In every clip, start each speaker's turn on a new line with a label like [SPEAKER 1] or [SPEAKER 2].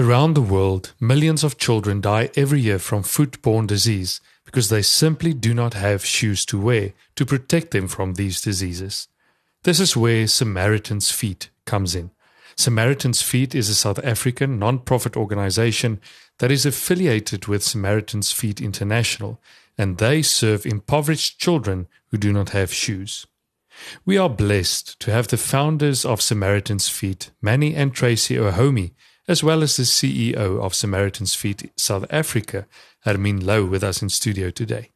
[SPEAKER 1] Around the world, millions of children die every year from foot-borne disease because they simply do not have shoes to wear to protect them from these diseases. This is where Samaritan's Feet comes in. Samaritan's Feet is a South African non-profit organization that is affiliated with Samaritan's Feet International, and they serve impoverished children who do not have shoes. We are blessed to have the founders of Samaritan's Feet, Manny and Tracie Ohonme, as well as the CEO of Samaritan's Feet South Africa, Hermien Louw, with us in studio today.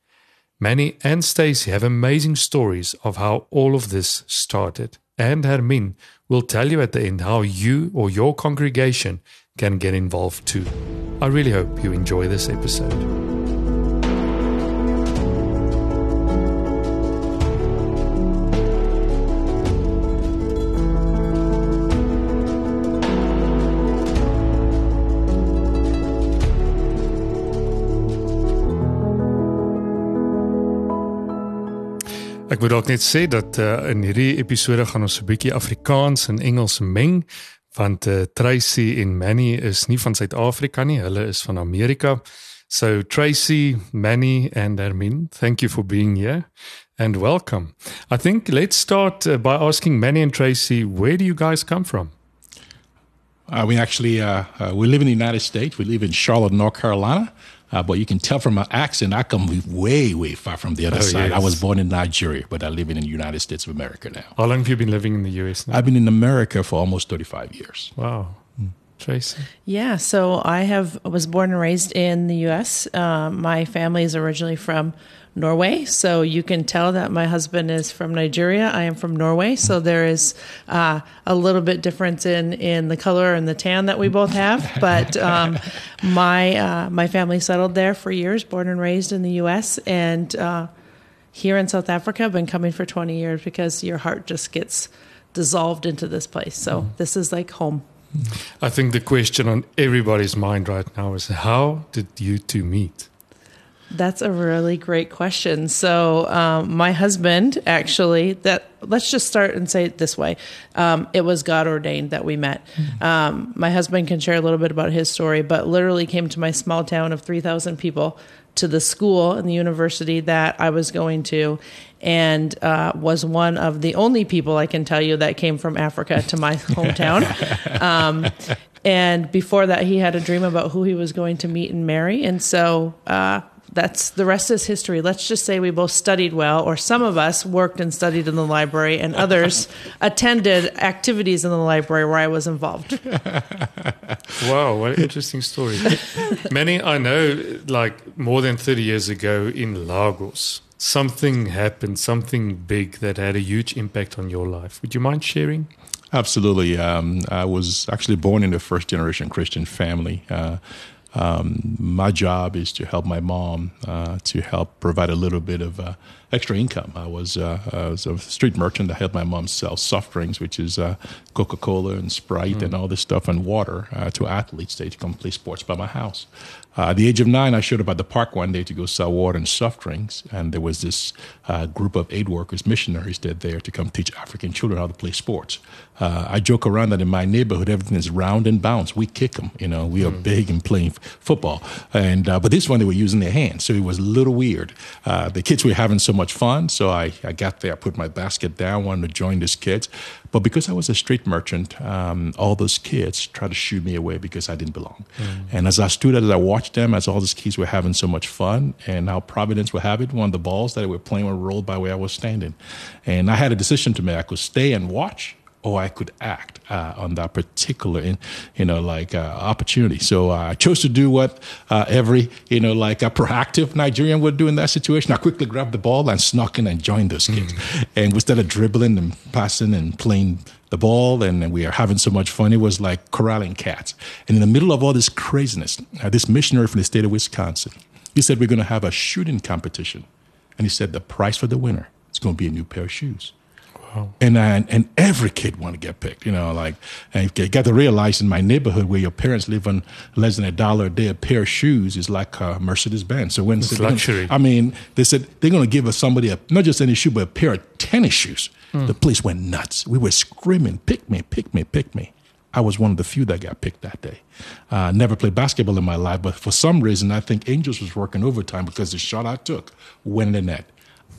[SPEAKER 1] Manny and Tracie have amazing stories of how all of this started, and Hermien will tell you at the end how you or your congregation can get involved too. I really hope you enjoy this episode. Ek moet dalk net sê dat uh, in hierdie episode gaan ons 'n bietjie Afrikaans en Engels meng want uh, Tracy en Manny is nie van Suid-Afrika nie, hulle is van Amerika. So Tracy, Manny and Hermine, thank you for being here and welcome. I think let's start uh, by asking Manny and Tracy, where do you guys come from?
[SPEAKER 2] Uh, we actually uh, uh, we live in the United States. We live in Charlotte, North Carolina. Uh, but you can tell from my accent, I come way, way far from the other oh, side. Yes. I was born in Nigeria, but I live in the United States of America now.
[SPEAKER 1] How long have you been living in the US now?
[SPEAKER 2] I've been in America for almost 35 years.
[SPEAKER 1] Wow. Hmm. Tracie?
[SPEAKER 3] Yeah, so I have was born and raised in the U.S. Uh, my family is originally from Norway. So you can tell that my husband is from Nigeria. I am from Norway. So there is uh, a little bit difference in, in the color and the tan that we both have. But um, my uh, my family settled there for years, born and raised in the U.S. and uh, here in South Africa. I've been coming for 20 years because your heart just gets dissolved into this place. So mm. this is like home.
[SPEAKER 1] I think the question on everybody's mind right now is how did you two meet?
[SPEAKER 3] That's a really great question. So, um, my husband actually, that let's just start and say it this way: um, it was God ordained that we met. Mm-hmm. Um, my husband can share a little bit about his story, but literally came to my small town of three thousand people to the school and the university that I was going to, and uh, was one of the only people I can tell you that came from Africa to my hometown. um, and before that, he had a dream about who he was going to meet and marry, and so. Uh, that's the rest is history. Let's just say we both studied well, or some of us worked and studied in the library, and others attended activities in the library where I was involved.
[SPEAKER 1] wow, what an interesting story. Manny I know, like more than 30 years ago in Lagos, something happened, something big that had a huge impact on your life. Would you mind sharing?
[SPEAKER 2] Absolutely. Um, I was actually born in a first generation Christian family. Uh, um, my job is to help my mom uh, to help provide a little bit of uh, extra income. I was, uh, I was, a street merchant. I helped my mom sell soft drinks, which is uh, Coca Cola and Sprite mm. and all this stuff, and water uh, to athletes. They to come play sports by my house. Uh, at the age of nine, I showed up at the park one day to go sell water and soft drinks, and there was this uh, group of aid workers, missionaries, that there to come teach African children how to play sports. Uh, I joke around that in my neighborhood, everything is round and bounce. We kick them, you know. We are mm. big in playing f- football, and but this one they were using their hands, so it was a little weird. The kids were having so much fun, so I, I got there, I put my basket down, wanted to join these kids. But because I was a street merchant, um, all those kids tried to shoo me away because I didn't belong. Mm. And as I stood as I watched them, as all these kids were having so much fun, and how Providence would have it, one of the balls that they were playing were rolled by where I was standing. And I had a decision to make. I could stay and watch, or I could act uh, on that particular, you know, like uh, opportunity. So uh, I chose to do what uh, every, you know, like a proactive Nigerian would do in that situation. I quickly grabbed the ball and snuck in and joined those kids. Mm. And instead of dribbling and passing and playing the ball and we are having so much fun, it was like corralling cats. And in the middle of all this craziness, uh, this missionary from the state of Wisconsin, he said, we're going to have a shooting competition. And he said, the price for the winner is going to be a new pair of shoes. And uh, and every kid want to get picked, you know, like, and you got to realize in my neighborhood where your parents live on less than a dollar a day, a pair of shoes is like a Mercedes Benz. So when
[SPEAKER 1] it's luxury.
[SPEAKER 2] I mean, they said they're going to give us somebody a, not just any shoe, but a pair of tennis shoes. Mm. The place went nuts. We were screaming, pick me, pick me, pick me. I was one of the few that got picked that day. Uh, never played basketball in my life, but for some reason, I think Angels was working overtime because the shot I took went in the net.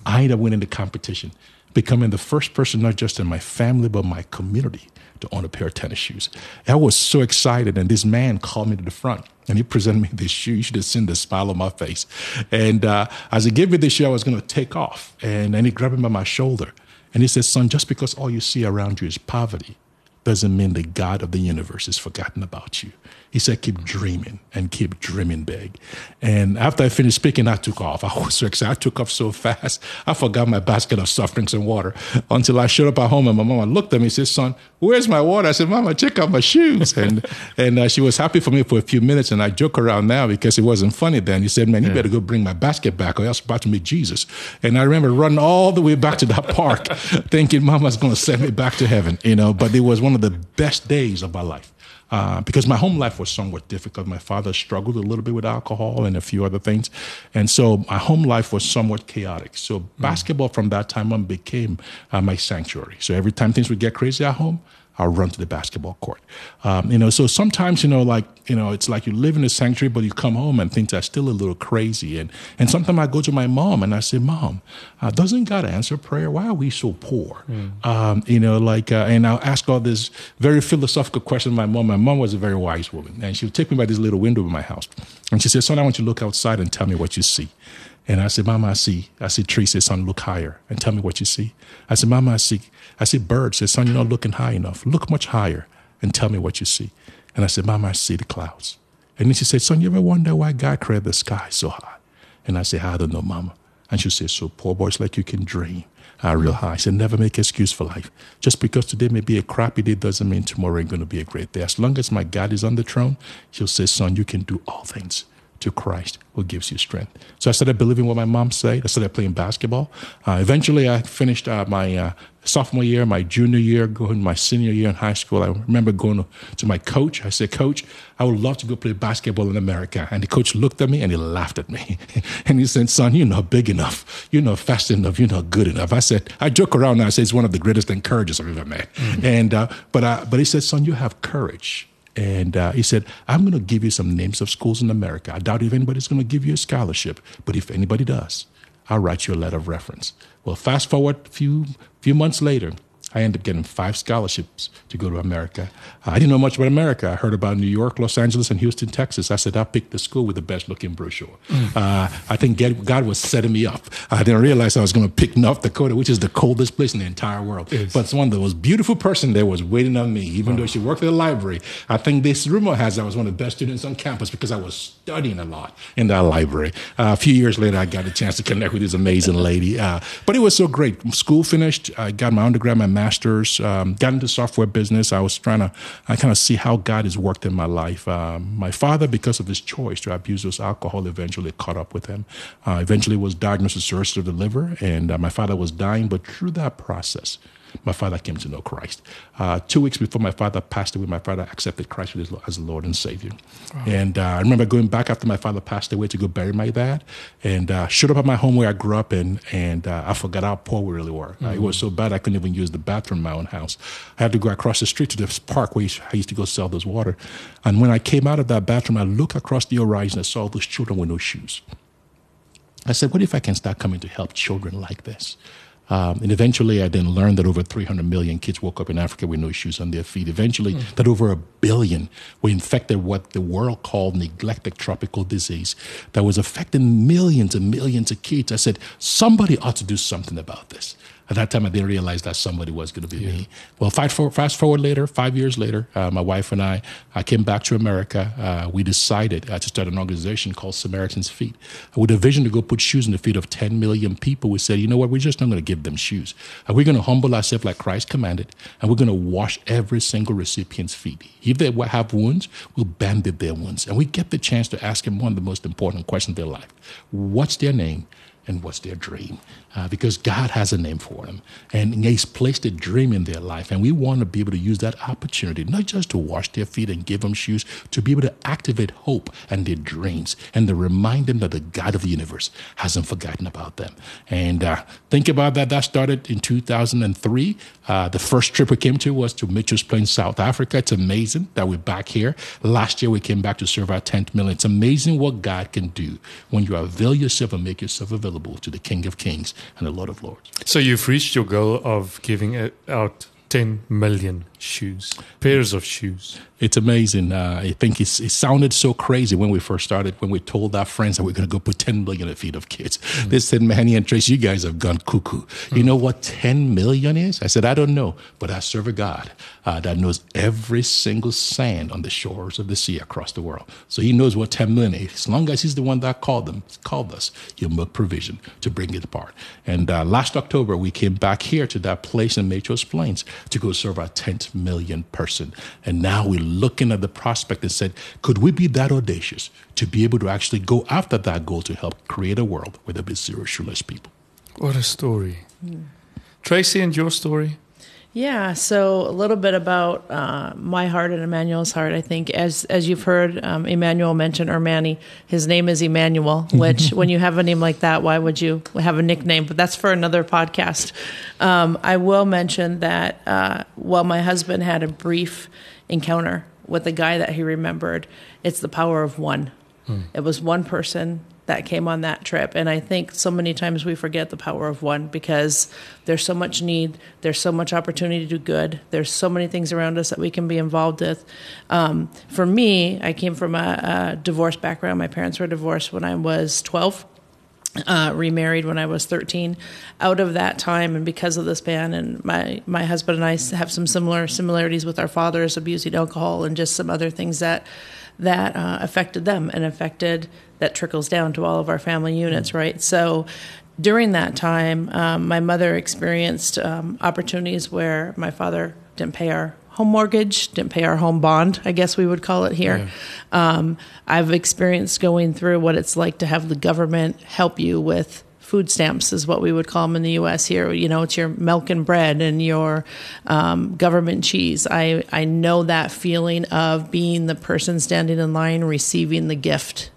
[SPEAKER 2] I ended up winning the competition, becoming the first person, not just in my family, but my community, to own a pair of tennis shoes. I was so excited, and this man called me to the front and he presented me this shoe. You should have seen the smile on my face. And uh, as he gave me this shoe, I was going to take off. And then he grabbed me by my shoulder and he said, Son, just because all you see around you is poverty doesn't mean the God of the universe has forgotten about you. He said, keep dreaming and keep dreaming big. And after I finished speaking, I took off. I was so excited. I took off so fast. I forgot my basket of soft drinks and water until I showed up at home and my mama looked at me and said, son, where's my water? I said, mama, check out my shoes. And, and uh, she was happy for me for a few minutes. And I joke around now because it wasn't funny then. He said, man, you yeah. better go bring my basket back or else I'm about to meet Jesus. And I remember running all the way back to that park thinking mama's going to send me back to heaven, you know, but it was one of the best days of my life. Uh, because my home life was somewhat difficult. My father struggled a little bit with alcohol and a few other things. And so my home life was somewhat chaotic. So mm. basketball from that time on became uh, my sanctuary. So every time things would get crazy at home, I'll run to the basketball court. Um, you know, so sometimes, you know, like, you know, it's like you live in a sanctuary, but you come home and things are still a little crazy. And, and sometimes I go to my mom and I say, Mom, uh, doesn't God answer prayer? Why are we so poor? Mm. Um, you know, like, uh, and I'll ask all this very philosophical question to my mom. My mom was a very wise woman, and she would take me by this little window in my house. And she said, Son, I want you to look outside and tell me what you see. And I said, Mama, I see. I see trees. Said, son, look higher and tell me what you see. I said, Mama, I see. I see birds. Said, son, you're not looking high enough. Look much higher and tell me what you see. And I said, Mama, I see the clouds. And then she said, son, you ever wonder why God created the sky so high? And I said, I don't know, Mama. And she said, so poor boys like you can dream uh, real high. I said, never make excuse for life. Just because today may be a crappy day doesn't mean tomorrow ain't going to be a great day. As long as my God is on the throne, she'll say, son, you can do all things to Christ who gives you strength. So I started believing what my mom said. I started playing basketball. Uh, eventually, I finished uh, my uh, sophomore year, my junior year, going my senior year in high school. I remember going to, my coach. I said, Coach, I would love to go play basketball in America. And the coach looked at me and he laughed at me. and he said, Son, you're not big enough. You're not fast enough. You're not good enough. I said, I joke around and I say it's one of the greatest encouragers I've ever met. Mm-hmm. And, uh, but, I, but he said, Son, you have courage. And uh, he said, I'm going to give you some names of schools in America. I doubt if anybody's going to give you a scholarship, but if anybody does, I'll write you a letter of reference. Well, fast forward a few, few months later, I ended up getting five scholarships to go to America. Uh, I didn't know much about America. I heard about New York, Los Angeles, and Houston, Texas. I said, I picked the school with the best looking brochure. Mm. Uh, I think God was setting me up. I didn't realize I was going to pick North Dakota, which is the coldest place in the entire world. Yes. But one of the most beautiful person there was waiting on me, even wow. though she worked at the library. I think this rumor has I was one of the best students on campus because I was studying a lot in that library. Uh, a few years later, I got a chance to connect with this amazing lady. Uh, but it was so great. School finished. I got my undergrad, my master's, um, got into software business. I was trying to I kind of see how God has worked in my life. Um, my father, because of his choice to abuse his alcohol, eventually caught up with him. Uh, eventually was diagnosed with cirrhosis of the liver, and uh, my father was dying. But through that process, my father came to know Christ. Uh, two weeks before my father passed away, my father accepted Christ as Lord and Savior. Wow. And uh, I remember going back after my father passed away to go bury my dad, and uh, showed up at my home where I grew up in, and uh, I forgot how poor we really were. Mm-hmm. it was so bad I couldn't even use the bathroom in my own house. I had to go across the street to this park where I used to go sell those water. And when I came out of that bathroom, I looked across the horizon and saw those children with no shoes. I said, what if I can start coming to help children like this? Um, and eventually, I then learned that over 300 million kids woke up in Africa with no shoes on their feet. Eventually, mm. that over a billion were infected what the world called neglected tropical disease that was affecting millions and millions of kids. I said, somebody ought to do something about this. At that time, I didn't realize that somebody was going to be yeah. me. Well, fast forward, fast forward later, five years later, uh, my wife and I, I came back to America. Uh, we decided uh, to start an organization called Samaritan's Feet. With a vision to go put shoes in the feet of 10 million people, we said, you know what, we're just not going to give them shoes. Uh, we're going to humble ourselves like Christ commanded, and we're going to wash every single recipient's feet. If they have wounds, we'll bandage their wounds. And we get the chance to ask them one of the most important questions of their life What's their name? And what's their dream. Uh, because God has a name for them. And He's placed a dream in their life. And we want to be able to use that opportunity, not just to wash their feet and give them shoes, to be able to activate hope and their dreams and to remind them that the God of the universe hasn't forgotten about them. And uh, think about that. That started in 2003. Uh, the first trip we came to was to Mitchell's Plain, South Africa. It's amazing that we're back here. Last year we came back to serve our 10th million. It's amazing what God can do when you avail yourself and make yourself available to the King of Kings and the Lord of Lords.
[SPEAKER 1] So you've reached your goal of giving it out 10 million shoes, pairs of shoes.
[SPEAKER 2] It's amazing. Uh, I think it sounded so crazy when we first started, when we told our friends that we're going to go put 10 million feet of kids. Mm. They said, Manny and Trace, you guys have gone cuckoo. Mm. You know what 10 million is? I said, I don't know, but I serve a God uh, that knows every single sand on the shores of the sea across the world. So he knows what 10 million is. As long as he's the one that called them, called us, he'll make provision to bring it apart. And uh, last October, we came back here to that place in Mitchell's Plains to go serve our 10th million person. And now we're looking at the prospect and said, could we be that audacious to be able to actually go after that goal to help create a world where there be zero shoeless people?
[SPEAKER 1] What a story. Tracie, and your story?
[SPEAKER 3] Yeah, so a little bit about uh, my heart and Emmanuel's heart. I think, as as you've heard um, Emmanuel mention, or Manny, his name is Emmanuel. Which, when you have a name like that, why would you have a nickname? But that's for another podcast. Um, I will mention that uh, while my husband had a brief encounter with a guy that he remembered, it's the power of one. Hmm. It was one person that came on that trip. And I think so many times we forget the power of one because there's so much need, there's so much opportunity to do good, there's so many things around us that we can be involved with. Um, for me, I came from a, a divorce background. My parents were divorced when I was 12. Uh, remarried when I was 13. Out of that time, and because of this ban, and my my husband and I have some similar similarities with our fathers abusing alcohol and just some other things that that uh, affected them and affected that trickles down to all of our family units, mm-hmm. right? So during that time, um, my mother experienced um, opportunities where my father didn't pay our home mortgage, didn't pay our home bond, I guess we would call it here. Yeah. Um, I've experienced going through what it's like to have the government help you with food stamps is what we would call them in the U.S. Here, you know, it's your milk and bread and your um, government cheese. I I know that feeling of being the person standing in line receiving the gift,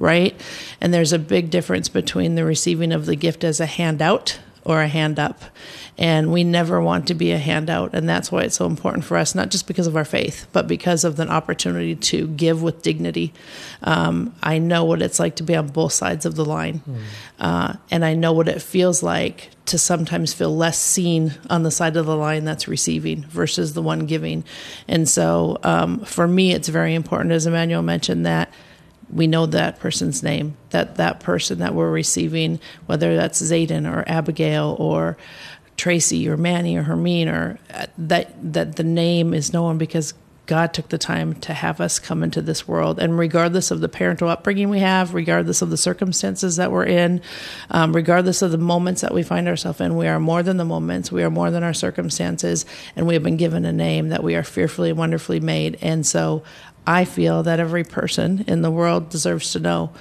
[SPEAKER 3] right? And there's a big difference between the receiving of the gift as a handout or a hand up. And we never want to be a handout. And that's why it's so important for us, not just because of our faith, but because of the opportunity to give with dignity. Um, I know what it's like to be on both sides of the line. Mm. Uh, and I know what it feels like to sometimes feel less seen on the side of the line that's receiving versus the one giving. And so um, for me, it's very important, as Emmanuel mentioned, that we know that person's name, that that person that we're receiving, whether that's Zayden or Abigail or Tracie or Manny or Hermien, or uh, that that the name is known because God took the time to have us come into this world. And regardless of the parental upbringing we have, regardless of the circumstances that we're in, um, regardless of the moments that we find ourselves in, we are more than the moments. We are more than our circumstances. And we have been given a name that we are fearfully and wonderfully made. And so I feel that every person in the world deserves to know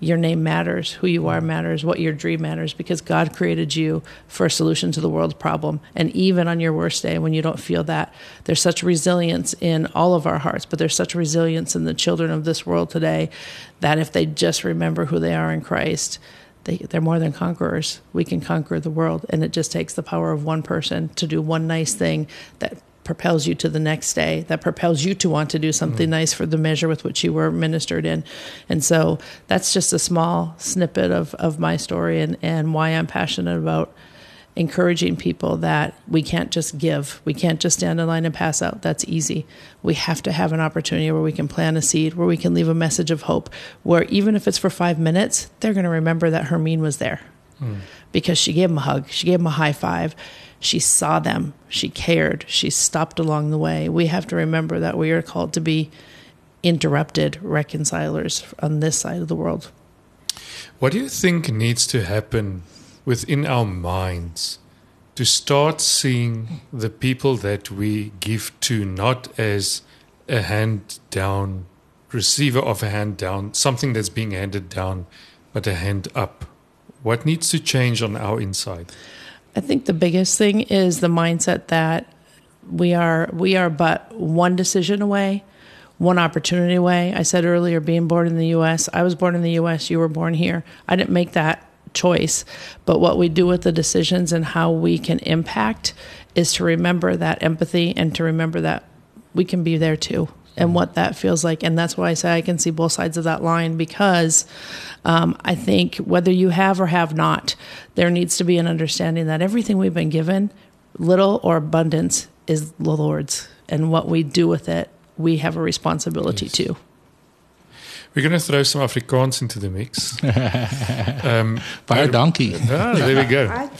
[SPEAKER 3] your name matters, who you are mm. matters, what your dream matters, because God created you for a solution to the world's problem. And even on your worst day, when you don't feel that, there's such resilience in all of our hearts, but there's such resilience in the children of this world today that if they just remember who they are in Christ, they, they're more than conquerors. We can conquer the world, and it just takes the power of one person to do one nice thing that propels you to the next day, that propels you to want to do something mm. nice for the measure with which you were ministered in. And so that's just a small snippet of, of my story and, and why I'm passionate about encouraging people that we can't just give. We can't just stand in line and pass out. That's easy. We have to have an opportunity where we can plant a seed, where we can leave a message of hope, where even if it's for five minutes, they're going to remember that Hermien was there mm. because she gave them a hug, she gave them a high five she saw them. She cared. She stopped along the way. We have to remember that we are called to be interrupted reconcilers on this side of the world.
[SPEAKER 1] What do you think needs to happen within our minds to start seeing the people that we give to not as a hand down receiver of a hand down, something that's being handed down, but a hand up? What needs to change on our inside?
[SPEAKER 3] I think the biggest thing is the mindset that we are we are but one decision away, one opportunity away. I said earlier being born in the US, I was born in the US, you were born here. I didn't make that choice, but what we do with the decisions and how we can impact is to remember that empathy and to remember that we can be there too and what that feels like. And that's why I say I can see both sides of that line because um, I think whether you have or have not, there needs to be an understanding that everything we've been given, little or abundance, is the Lord's. And what we do with it, we have a responsibility
[SPEAKER 1] Yes.
[SPEAKER 3] to.
[SPEAKER 1] We're going to throw some Afrikaans into the mix. um,
[SPEAKER 2] Baie dankie.
[SPEAKER 1] ah, there we go.
[SPEAKER 4] Right.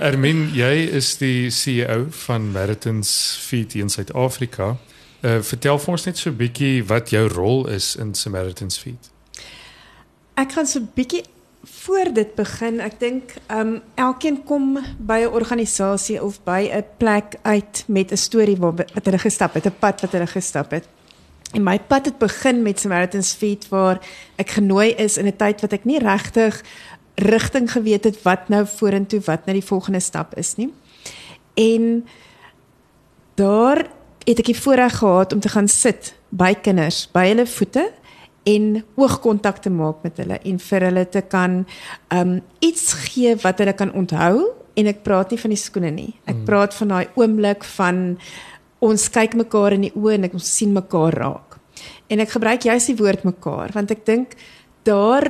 [SPEAKER 1] Hermien, jy is die CEO van Samaritans Feet in Suid-Afrika. Uh, vertel vir ons net so 'n bietjie wat jou rol is in Samaritans Feet.
[SPEAKER 4] Ek gaan so 'n bietjie voor dit begin. Ek dink um elkeen kom by 'n organisasie of by 'n plek uit met 'n storie waar wat hulle gestap het, 'n pad wat hulle gestap het. En my pad het begin met Samaritans Feet waar ek genooi is in 'n tyd wat ek nie regtig rigting geweet het wat nou vorentoe, wat nou die volgende stap is nie. En daar het ek die voorreg gehad om te gaan sit by kinders, by hulle voete en oogkontak te maak met hulle en vir hulle te kan um iets gee wat hulle kan onthou en ek praat nie van die skoene nie. Ek mm. praat van daai oomblik van ons kyk mekaar in die oë en ek ons sien mekaar raak. En ek gebruik juist die woord mekaar want ek dink daar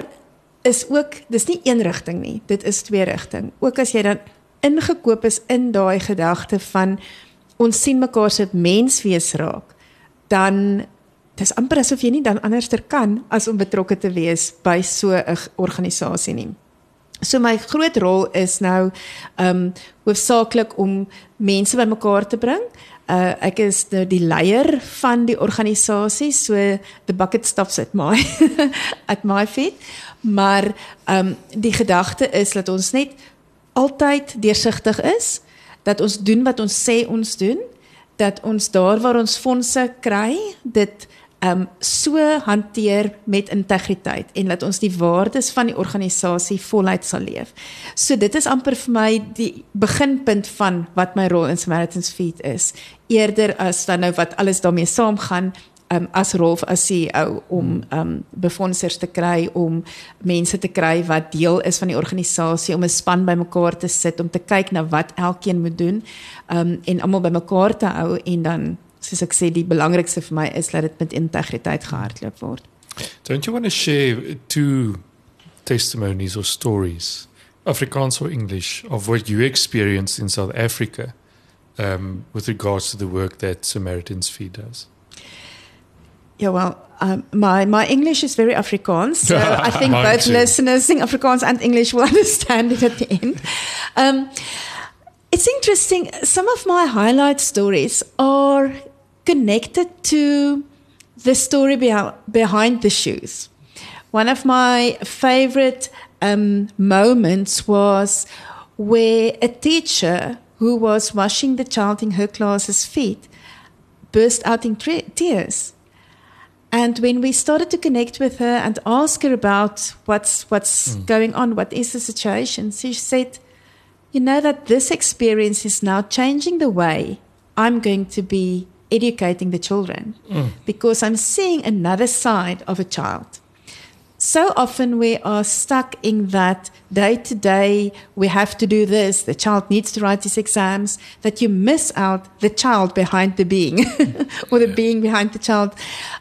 [SPEAKER 4] is ook dis nie een rigting nie. Dit is twee rigting. Ook as jy dan ingekoop is in daai gedagte van ons sien mekaar se menswees raak, dan dis amper asof jy nie dan anderster kan as om betrokke te wees by so 'n organisasie nie. So my groot rol is nou um hoofsaaklik om mense bymekaar te bring. Uh ek is nou die leier van die organisasie, so the bucket stops at my at my feet. Maar um die gedagte is dat ons net altyd deursigtig is, dat ons doen wat ons sê ons doen, dat ons daar waar ons fondse kry, dit um so hanteer met integriteit en dat ons die waardes van die organisasie voluit sal leef. So dit is amper vir my die beginpunt van wat my rol in Samaritans Feet is, eerder as dan nou wat alles daarmee saamgaan um, as Rolf as CEO om um befondsers te kry om mense te kry wat deel is van die organisasie om 'n span bymekaar te sit om te kyk na wat elkeen moet doen um en almal bymekaar te hou en dan soos ek sê die belangrikste vir my is dat dit met integriteit gehardloop word.
[SPEAKER 1] Don't you want to share two testimonies or stories, Afrikaans or English, of what you experienced in South Africa um, with regards to the work that Samaritan's Feet does?
[SPEAKER 4] Yeah, well, um, my my English is very Afrikaans, so I think both
[SPEAKER 1] too.
[SPEAKER 4] listeners in Afrikaans and English will understand it at the end. Um, it's interesting. Some of my highlight stories are connected to the story behind, behind the shoes. One of my favorite um, moments was where a teacher who was washing the child in her class's feet burst out in tre- tears. And when we started to connect with her and ask her about what's what's hmm. going on, what is the situation, she said, "You know that this experience is now changing the way I'm going to be educating the children hmm. because I'm seeing another side of a child." So often we are stuck in that day to day, we have to do this, the child needs to write his exams, that you miss out the child behind the being or the being behind the child.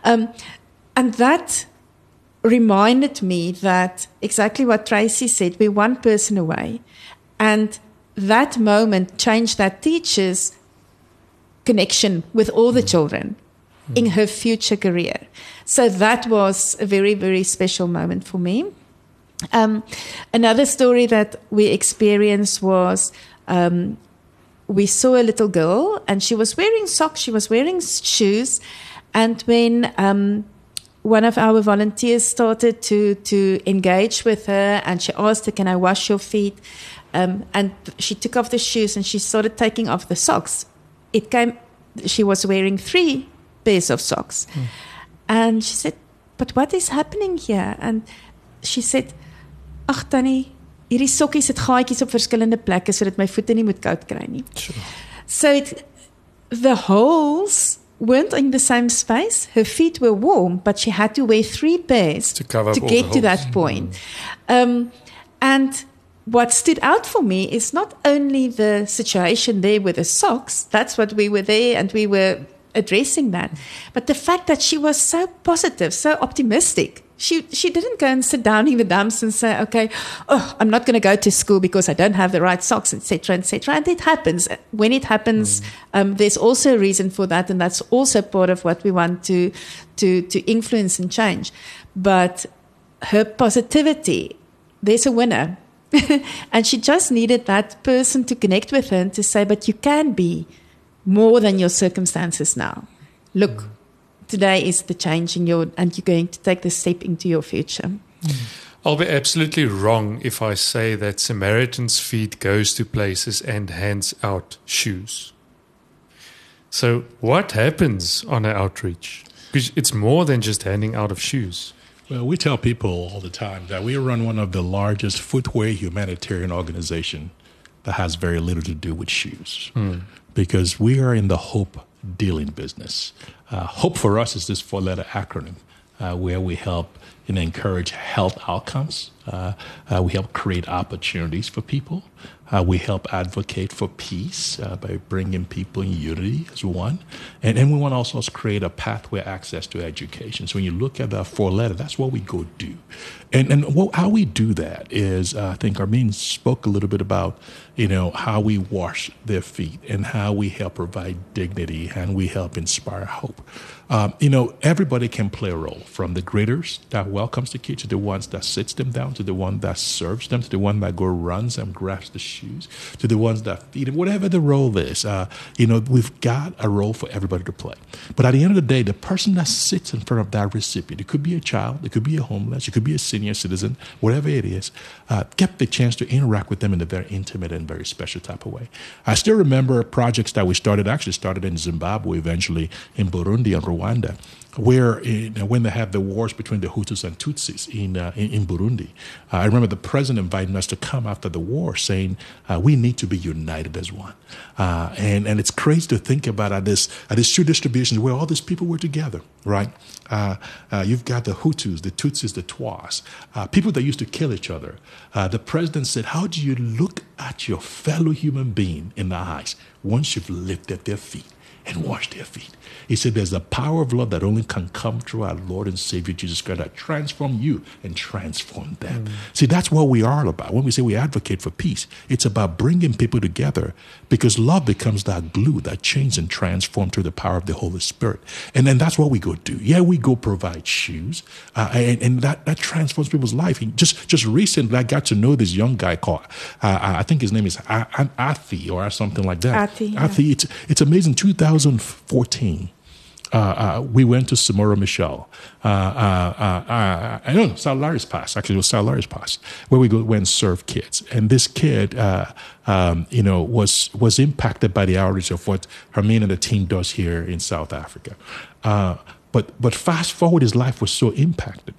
[SPEAKER 4] Um, and that reminded me that exactly what Tracie said, we're one person away. And that moment changed that teacher's connection with all the children in her future career. So that was a very, very special moment for me. Um, another story that we experienced was um, we saw a little girl and she was wearing socks, she was wearing shoes. And when um, one of our volunteers started to, to engage with her and she asked her, Can I wash your feet? Um, and she took off the shoes and she started taking off the socks. It came, she was wearing three pairs of socks. And she said, But what is happening here? And she said, Ach, Tannie, hierdie sokkies het gaatjies op verskillende plekke sodat my voete nie moet koud kry nie.
[SPEAKER 1] Sure.
[SPEAKER 4] So it, the holes weren't in the same space. Her feet were warm, but she had to wear three pairs
[SPEAKER 1] To cover
[SPEAKER 4] to get to that
[SPEAKER 1] holes.
[SPEAKER 4] point. Um, and what stood out for me is not only the situation there with the socks, that's what we were there and we were addressing that, but the fact that she was so positive, so optimistic. She, she didn't go and sit down in the dumps and say, okay, oh, I'm not going to go to school because I don't have the right socks, etc., etc. And it happens. When it happens, um, there's also a reason for that, and that's also part of what we want to, to, to influence and change. But her positivity, there's a winner. and she just needed that person to connect with her and to say, but you can be more than your circumstances now. Look, mm. today is the change in your, and you're going to take the step into your future. Mm.
[SPEAKER 1] I'll be absolutely wrong if I say that Samaritan's Feet goes to places and hands out shoes. So, what happens on an outreach? Because it's more than just handing out of shoes.
[SPEAKER 2] Well, we tell people all the time that we run one of the largest footwear humanitarian organization that has very little to do with shoes, hmm. Because we are in the hope dealing business. Uh, hope for us is this four-letter acronym uh, where we help and encourage health outcomes. Uh, uh, we help create opportunities for people. Uh, we help advocate for peace uh, by bringing people in unity as one. And, and we want also to also create a pathway access to education. So when you look at the four letter, that's what we go do. And, and what, how we do that is, uh, I think Hermien spoke a little bit about, you know, how we wash their feet and how we help provide dignity and we help inspire hope. Um, you know, everybody can play a role from the greeters that welcomes the kids to the ones that sits them down to the one that serves them to the one that go runs and grabs the shoes to the ones that feed them, whatever the role is. Uh, you know, we've got a role for everybody to play. But at the end of the day, the person that sits in front of that recipient, it could be a child, it could be a homeless, it could be a senior citizen, whatever it is, uh, get the chance to interact with them in a very intimate and very special type of way. I still remember projects that we started, actually started in Zimbabwe, eventually in Burundi and Rwanda where you know, when they had the wars between the Hutus and Tutsis in uh, in, in, Burundi, uh, I remember the president inviting us to come after the war, saying uh, we need to be united as one. Uh, and and it's crazy to think about at this at these two distributions where all these people were together, right? Uh, uh, you've got the Hutus, the Tutsis, the Twas, people that used to kill each other. the president said, "How do you look at your fellow human being in the eyes once you've lifted their feet?" And wash their feet. He said, There's a power of love that only can come through our Lord and Savior Jesus Christ that transform you and transform them. Mm. See, that's what we are about. When we say we advocate for peace, it's about bringing people together because love becomes that glue that changes and transforms through the power of the Holy Spirit. And then that's what we go do. Yeah, we go provide shoes, uh, and, and that, that transforms people's life. Just just recently, I got to know this young guy called, uh, I think his name is Athi or something like that.
[SPEAKER 4] Athi. Yeah.
[SPEAKER 2] Athi. It's, it's amazing. 2014. Uh, uh, we went to Samora Machel. Uh, I don't know, Sir Lowry's Pass. Actually, it was Sir Lowry's Pass, where we go, went and serve kids. And this kid, um, you know, was was impacted by the outreach of what Hermien and the team does here in South Africa. but but fast forward, his life was so impacted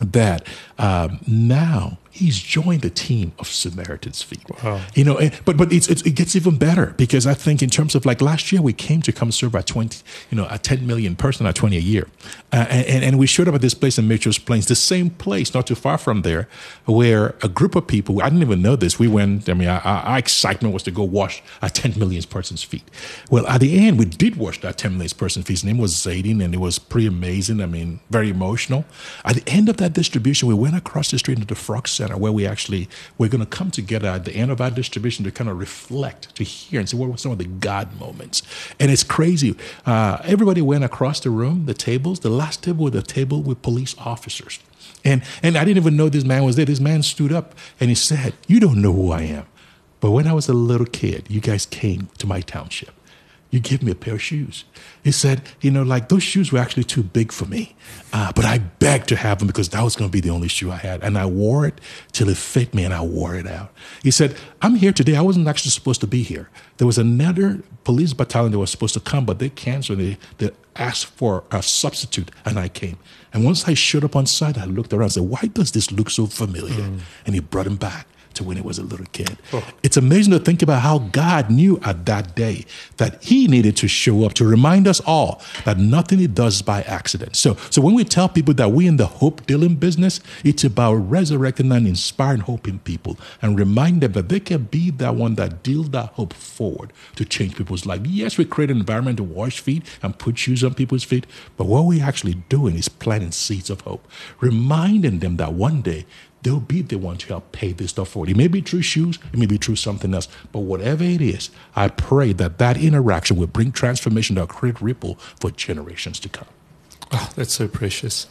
[SPEAKER 2] that um, now he's joined the team of Samaritan's Feet.
[SPEAKER 1] Wow.
[SPEAKER 2] You know, but but it's, it's, it gets even better because I think in terms of like last year we came to come serve at 20, you know, a 10 million person at 20 a year. Uh, and, and we showed up at this place in Mitchell's Plains, the same place not too far from there where a group of people, I didn't even know this. We went, I mean, our, our excitement was to go wash a 10 million person's feet. Well, at the end, we did wash that 10 million person's feet. His name was Zaydin and it was pretty amazing. I mean, very emotional. At the end of that distribution, we went across the street into the Frog Center where we actually we're going to come together at the end of our distribution to kind of reflect, to hear, and see what were some of the God moments. And it's crazy. Uh, everybody went across the room, the tables. The last table was the table with police officers. And and I didn't even know this man was there. This man stood up and he said, "You don't know who I am, but when I was a little kid, you guys came to my township." You give me a pair of shoes. He said, you know, like those shoes were actually too big for me, uh, but I begged to have them because that was going to be the only shoe I had. And I wore it till it fit me and I wore it out. He said, I'm here today. I wasn't actually supposed to be here. There was another police battalion that was supposed to come, but they canceled. They, they asked for a substitute and I came. And once I showed up on site, I looked around and said, why does this look so familiar? Mm. And he brought him back. To when he was a little kid. Oh. It's amazing to think about how God knew at that day that he needed to show up to remind us all that nothing he does by accident. So, so when we tell people that we in the hope dealing business, it's about resurrecting and inspiring hope in people and remind them that they can be that one that deals that hope forward to change people's life. Yes, we create an environment to wash feet and put shoes on people's feet, but what we're actually doing is planting seeds of hope, reminding them that one day they'll be the one to help pay this stuff forward. It It may be true shoes, it may be true something else, but whatever it is, I pray that that interaction will bring transformation to create ripple for generations to come.
[SPEAKER 1] Oh, that's so precious.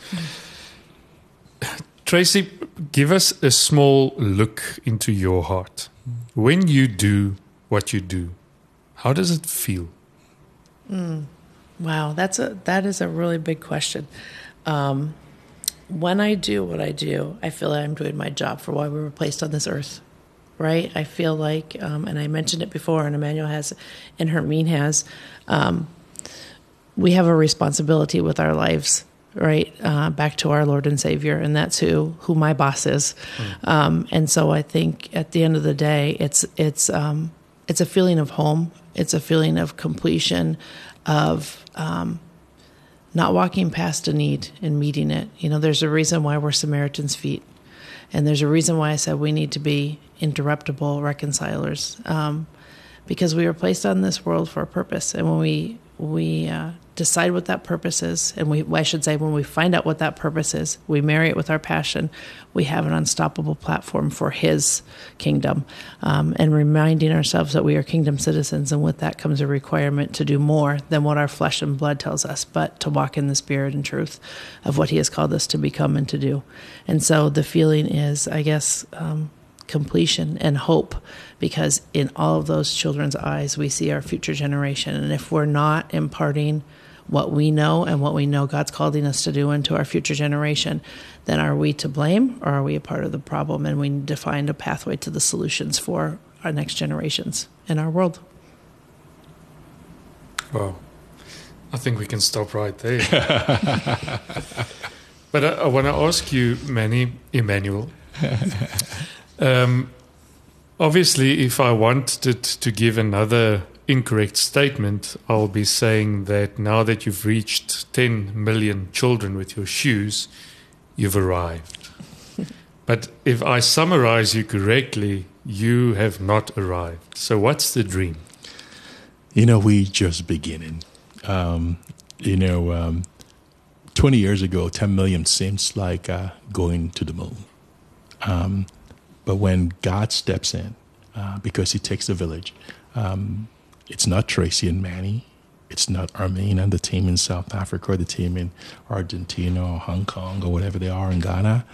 [SPEAKER 1] Tracie, give us a small look into your heart. When you do what you do, how does it feel?
[SPEAKER 3] Mm. Wow, that's a that is a really big question. Um, when I do what I do, I feel like I'm doing my job for why we were placed on this earth, right? I feel like, um, and I mentioned it before, and Emmanuel has, and Hermien has, um, we have a responsibility with our lives, right? Uh, back to our Lord and Savior, and that's who who my boss is. Mm. Um, and so I think at the end of the day, it's it's um, it's a feeling of home. It's a feeling of completion, of um, not walking past a need and meeting it. You know, there's a reason why we're Samaritan's feet. And there's a reason why I said we need to be interruptible reconcilers. Um, because we were placed on this world for a purpose. And when we we uh, decide what that purpose is, and we, I should say, when we find out what that purpose is, we marry it with our passion, we have an unstoppable platform for His kingdom. Um, and reminding ourselves that we are kingdom citizens, and with that comes a requirement to do more than what our flesh and blood tells us, but to walk in the spirit and truth of what He has called us to become and to do. And so the feeling is, I guess, um, completion and hope because in all of those children's eyes we see our future generation and if we're not imparting what we know and what we know God's calling us to do into our future generation then are we to blame or are we a part of the problem and we need to find a pathway to the solutions for our next generations in our world?
[SPEAKER 1] Well I think we can stop right there. But I, I want to ask you Manny Emmanuel. Um, obviously, if I wanted to give another incorrect statement, I'll be saying that now that you've reached 10 million children with your shoes, you've arrived. but if I summarize you correctly, you have not arrived. So, what's the dream?
[SPEAKER 2] You know, we just beginning. Um, you know, um, 20 years ago, 10 million seems like uh, going to the moon. Um, but when God steps in, uh, because he takes the village, um, it's not Tracie and Manny. It's not Hermien and the team in South Africa or the team in Argentina or Hong Kong or whatever they are in Ghana.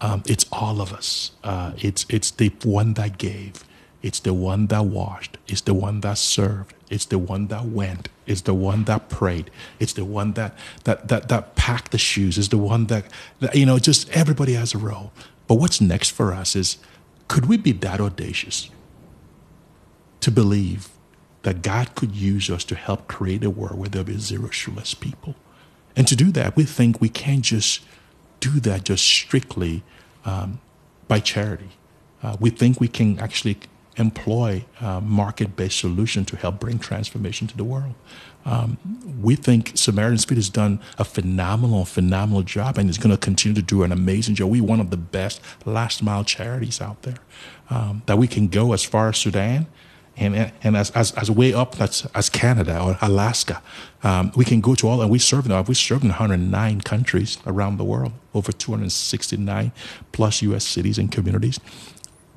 [SPEAKER 2] Um, it's all of us. Uh, it's, it's the one that gave. It's the one that washed. It's the one that served. It's the one that went. It's the one that prayed. It's the one that that that that packed the shoes. It's the one that, that you know. Just everybody has a role. But what's next for us is could we be that audacious to believe that God could use us to help create a world where there'll be zero shoeless people? And to do that, we think we can't just do that just strictly um, by charity. Uh, we think we can actually employ a market-based solution to help bring transformation to the world. Um, we think Samaritan's Feet has done a phenomenal, phenomenal job and is going to continue to do an amazing job. We're one of the best last mile charities out there. Um, that we can go as far as Sudan and, and as, as, as way up as, as Canada or Alaska. Um, we can go to all, and we serve now. We serve in 109 countries around the world, over 269 plus U.S. cities and communities.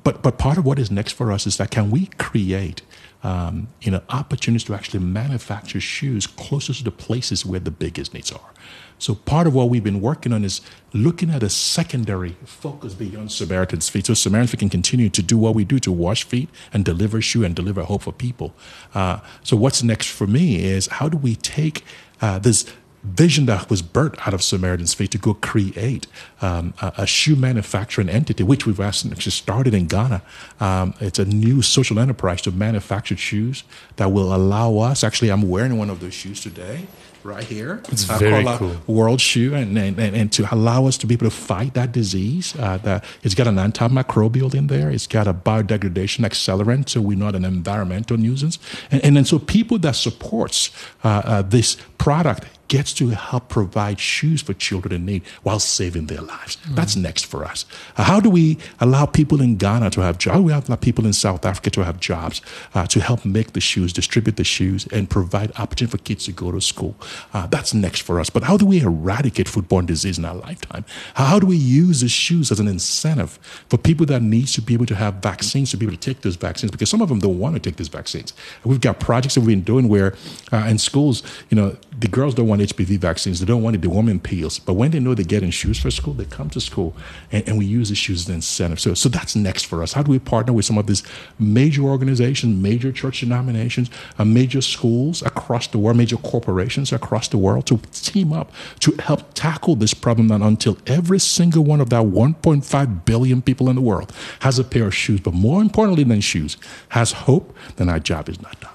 [SPEAKER 2] But, but part of what is next for us is that can we create um, you know, opportunities to actually manufacture shoes closer to the places where the biggest needs are. So part of what we've been working on is looking at a secondary focus beyond Samaritan's feet. So Samaritan's feet can continue to do what we do to wash feet and deliver shoe and deliver hope for people. Uh, so what's next for me is how do we take uh, this vision that was birthed out of Samaritan's Feet to go create um, a, a, shoe manufacturing entity, which we've actually started in Ghana. Um, it's a new social enterprise to manufacture shoes that will allow us. Actually, I'm wearing one of those shoes today. right here.
[SPEAKER 1] It's
[SPEAKER 2] uh,
[SPEAKER 1] very cool.
[SPEAKER 2] World Shoe, and, and, and, and to allow us to be able to fight that disease. Uh, that it's got an antimicrobial in there. It's got a biodegradation accelerant, so we're not an environmental nuisance. And, and then so people that supports uh, uh, this product gets to help provide shoes for children in need while saving their lives. That's next for us. Uh, how do we allow people in Ghana to have jobs? How do we allow people in South Africa to have jobs uh, to help make the shoes, distribute the shoes, and provide opportunity for kids to go to school? Uh, that's next for us. But how do we eradicate foot-borne disease in our lifetime? How, how do we use the shoes as an incentive for people that need to be able to have vaccines to be able to take those vaccines? Because some of them don't want to take these vaccines. We've got projects that we've been doing where uh, in schools, you know, the girls don't want HPV vaccines. They don't want it. Want them in. But when they know they're getting shoes for school, they come to school and, and we use the shoes as an incentive. So, so that's next for us. How do we partner with some of these major organizations, major church denominations, uh, major schools across the world, major corporations across the world to team up to help tackle this problem and until every single one of that 1.5 billion people in the world has a pair of shoes, but more importantly than shoes, has hope, then our job is not done.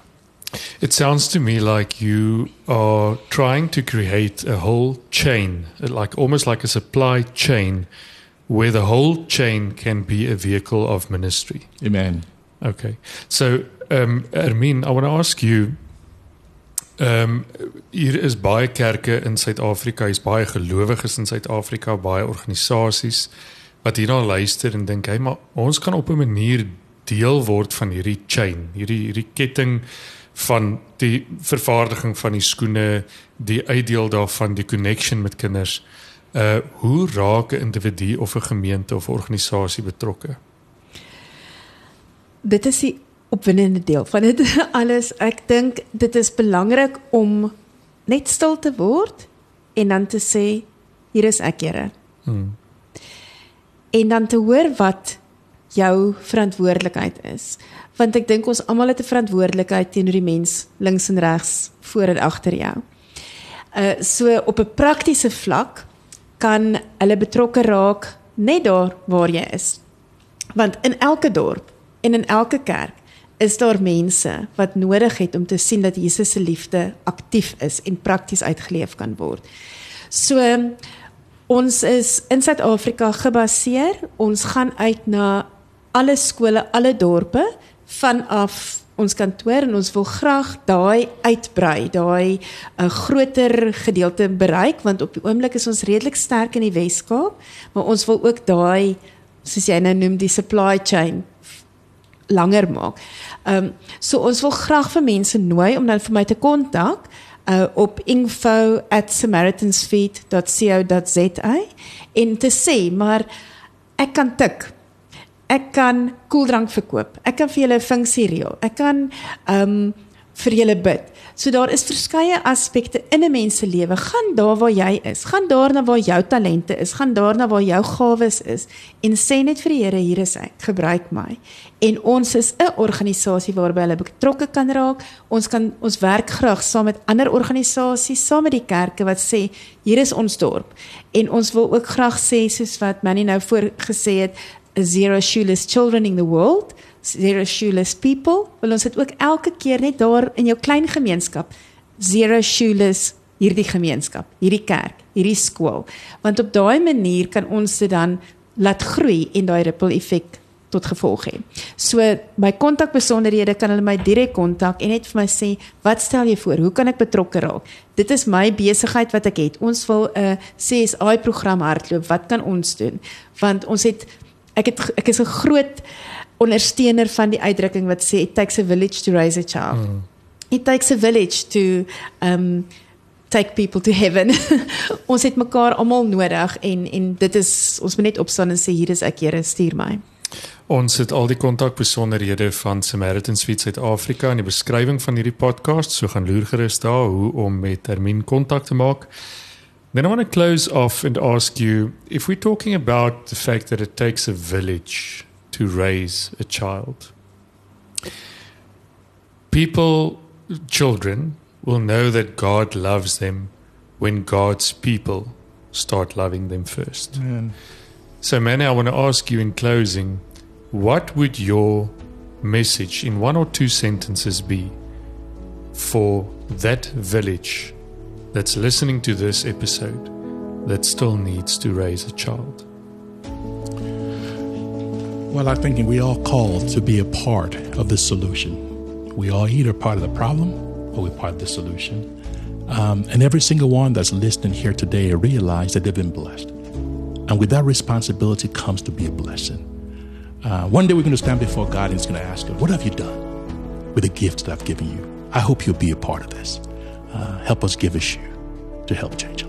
[SPEAKER 1] It sounds to me like you are trying to create a whole chain, like almost like a supply chain, where the whole chain can be a vehicle of ministry.
[SPEAKER 2] Amen.
[SPEAKER 1] Okay. So, um, Ermine, I want to ask you. Um hier is baie kerke in Suid-Afrika, hier's baie gelowiges in Suid-Afrika, baie organisasies wat hierna luister en dink, "Hey, maar ons kan op 'n manier deel word van hierdie chain, hierdie hierdie ketting van die vervaardiging van die skoene, die uitdeel daarvan, die connection met kinders. Uh hoe raak 'n individu of 'n gemeente of organisasie betrokke?
[SPEAKER 4] Dit is die opwindende deel van dit alles. Ek dink dit is belangrik om net stil te word en dan te sê hier is ek, Here.
[SPEAKER 1] Hmm.
[SPEAKER 4] En dan te hoor wat jou verantwoordelikheid is. Want ek dink ons almal het 'n verantwoordelikheid teenoor die mens links en regs, voor en agter jou. Uh so op 'n praktiese vlak kan hulle betrokke raak net daar waar jy is. Want in elke dorp en in elke kerk is daar mense wat nodig het om te sien dat Jesus se liefde aktief is en prakties uitgeleef kan word. So ons is in Suid-Afrika gebaseer. Ons gaan uit na alle skole, alle dorpe vanaf ons kantoor en ons wil graag daai uitbrei, daai 'n uh, groter gedeelte bereik want op die oomblik is ons redelik sterk in die Wes-Kaap, maar ons wil ook daai soos jy nou noem die supply chain langer maak. Ehm um, so ons wil graag vir mense nooi om dan vir my te kontak uh op info@samaritansfeet.co.za en te sê maar ek kan tik. Ek kan koeldrank verkoop. Ek kan vir julle 'n funksie reël. Ek kan ehm um, vir julle bid. So daar is verskeie aspekte in 'n mens se lewe. Gaan daar waar jy is. Gaan daarna waar jou talente is. Gaan daarna waar jou gawes is en sê net vir die Here, hier is ek. Gebruik my. En ons is 'n organisasie waarby hulle betrokke kan raak. Ons kan ons werk graag saam met ander organisasies, saam met die kerke wat sê, hier is ons dorp. En ons wil ook graag sê soos wat Manny nou voorgesê het, zero shoeless children in the world zero shoeless people. Wil ons dit ook elke keer net daar in jou klein gemeenskap zero shoeless hierdie gemeenskap, hierdie kerk, hierdie skool. Want op daai manier kan ons dit dan laat groei en daai ripple effek tot gevolg hê. So my kontakbesonderhede kan hulle my direk kontak en net vir my sê, "Wat stel jy voor? Hoe kan ek betrokke raak?" Dit is my besigheid wat ek het. Ons wil 'n CSI program hardloop. Wat kan ons doen? Want ons het ek het ek is 'n groot ondersteuner van die uitdrukking wat sê it takes a village to raise a child. Mm. It takes a village to um take people to heaven. ons het mekaar almal nodig en en dit is ons moet net opstaan en sê hier is ek Here stuur my.
[SPEAKER 1] Ons het al die kontakbesonderhede van Samaritan Suite Suid-Afrika in die beskrywing van hierdie podcast, so gaan loer gerus daar hoe om met Termin kontak te maak. Then I want to close off and ask you if we're talking about the fact that it takes a village to raise a child. People, children, will know that God loves them when God's people start loving them first.
[SPEAKER 2] Amen.
[SPEAKER 1] So, Manny, I want to ask you in closing what would your message in one or two sentences be for that village that's listening to this episode that still needs to raise a child?
[SPEAKER 2] Well, I'm thinking we all called to be a part of the solution. We are either part of the problem or we're part of the solution. Um, and every single one that's listening here today realize that they've been blessed. And with that responsibility comes to be a blessing. Uh, one day we're going to stand before God and He's going to ask us, What have you done with the gifts that I've given you? I hope you'll be a part of this. Uh, help us give a shoe to help change